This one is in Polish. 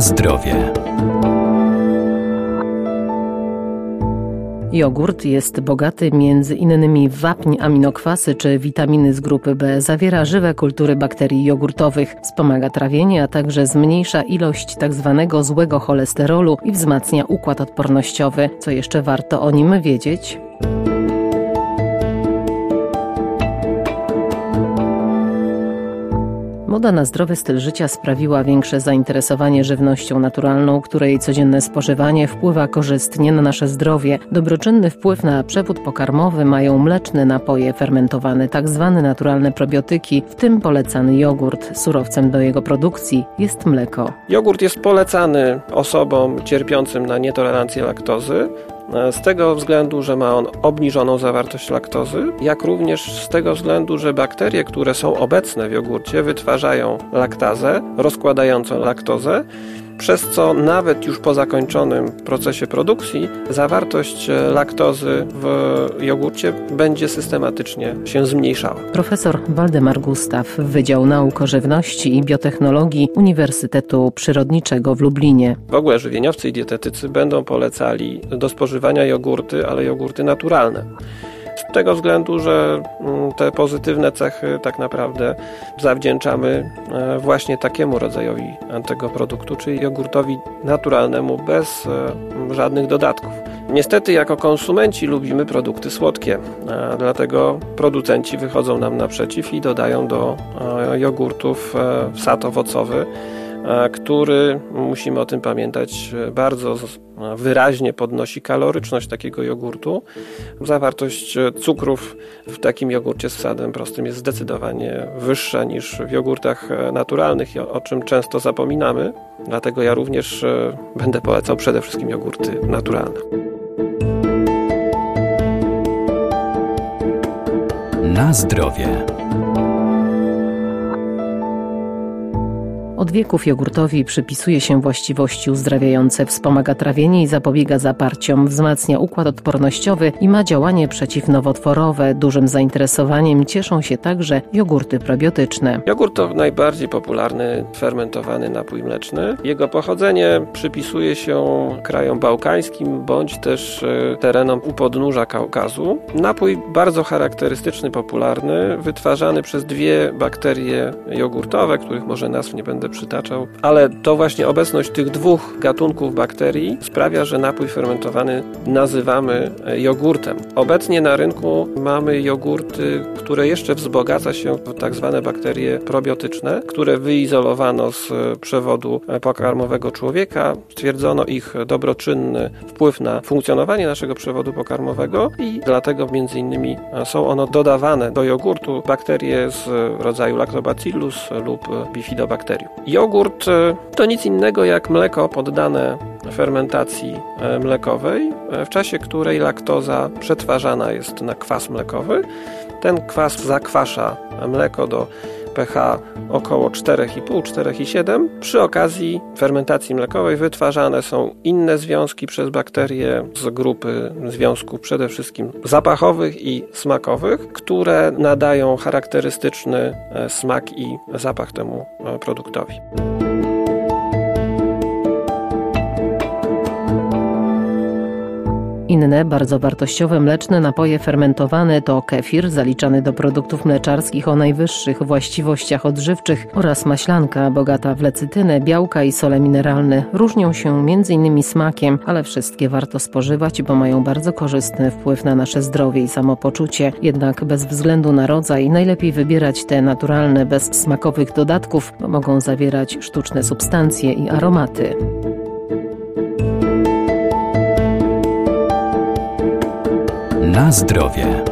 Zdrowie. Jogurt jest bogaty między innymi w wapń, aminokwasy czy witaminy z grupy B. Zawiera żywe kultury bakterii jogurtowych, wspomaga trawienie, a także zmniejsza ilość tzw. Tak złego cholesterolu i wzmacnia układ odpornościowy. Co jeszcze warto o nim wiedzieć? Moda na zdrowy styl życia sprawiła większe zainteresowanie żywnością naturalną, której codzienne spożywanie wpływa korzystnie na nasze zdrowie. Dobroczynny wpływ na przewód pokarmowy mają mleczne napoje fermentowane, tak zwane naturalne probiotyki, w tym polecany jogurt. Surowcem do jego produkcji jest mleko. Jogurt jest polecany osobom cierpiącym na nietolerancję laktozy, z tego względu, że ma on obniżoną zawartość laktozy, jak również z tego względu, że bakterie, które są obecne w jogurcie, wytwarzają laktazę, rozkładającą laktozę przez co nawet już po zakończonym procesie produkcji zawartość e, laktozy w jogurcie będzie systematycznie się zmniejszała. Profesor Waldemar Gustaw, Wydział Nauk o Żywności i Biotechnologii Uniwersytetu Przyrodniczego w Lublinie. W ogóle żywieniowcy i dietetycy będą polecali do spożywania jogurty, ale jogurty naturalne. Z tego względu, że mm, te pozytywne cechy tak naprawdę zawdzięczamy e, właśnie takiemu rodzajowi tego produktu, czyli jogurtowi naturalnemu bez e, żadnych dodatków. Niestety, jako konsumenci lubimy produkty słodkie, dlatego producenci wychodzą nam naprzeciw i dodają do e, jogurtów sad owocowy który, musimy o tym pamiętać, bardzo wyraźnie podnosi kaloryczność takiego jogurtu. Zawartość cukrów w takim jogurcie z sadem prostym jest zdecydowanie wyższa niż w jogurtach naturalnych, o czym często zapominamy. Dlatego ja również e, będę polecał przede wszystkim jogurty naturalne. Na zdrowie. Od wieków jogurtowi przypisuje się właściwości uzdrawiające, wspomaga trawienie i zapobiega zaparciom, wzmacnia układ odpornościowy i ma działanie przeciwnowotworowe. Dużym zainteresowaniem cieszą się także jogurty probiotyczne. Jogurt to najbardziej popularny fermentowany napój mleczny. Jego pochodzenie przypisuje się krajom bałkańskim bądź też e, terenom u podnóża Kaukazu. Napój bardzo charakterystyczny, popularny, wytwarzany przez dwie bakterie jogurtowe, których może nazw nie będę przytaczał, ale to właśnie obecność tych dwóch gatunków bakterii sprawia, że napój fermentowany nazywamy e, jogurtem. Obecnie na rynku mamy jogurty, które jeszcze wzbogaca się w tak zwane bakterie probiotyczne, które wyizolowano z e, przewodu e, pokarmowego człowieka. Stwierdzono ich dobroczynny wpływ na funkcjonowanie naszego przewodu pokarmowego i dlatego między innymi są one dodawane do jogurtu bakterie z rodzaju Lactobacillus lub Bifidobacterium. Jogurt e, to nic innego jak mleko poddane fermentacji e, mlekowej, e, w czasie której laktoza przetwarzana jest na kwas mlekowy. Ten kwas zakwasza mleko do pH około 4,5-4,7. Przy okazji fermentacji mlekowej wytwarzane są inne związki przez bakterie z grupy związków przede wszystkim zapachowych i smakowych, które nadają charakterystyczny smak i zapach temu produktowi. Inne bardzo wartościowe mleczne napoje fermentowane to kefir, zaliczany do produktów mleczarskich o najwyższych właściwościach odżywczych oraz maślanka bogata w lecytynę, białka i sole mineralne. Różnią się m.in. smakiem, ale wszystkie warto spożywać, bo mają bardzo korzystny wpływ na nasze zdrowie i samopoczucie. Jednak bez względu na rodzaj najlepiej wybierać te naturalne, bez smakowych dodatków, bo mogą zawierać sztuczne substancje i aromaty. Na zdrowie.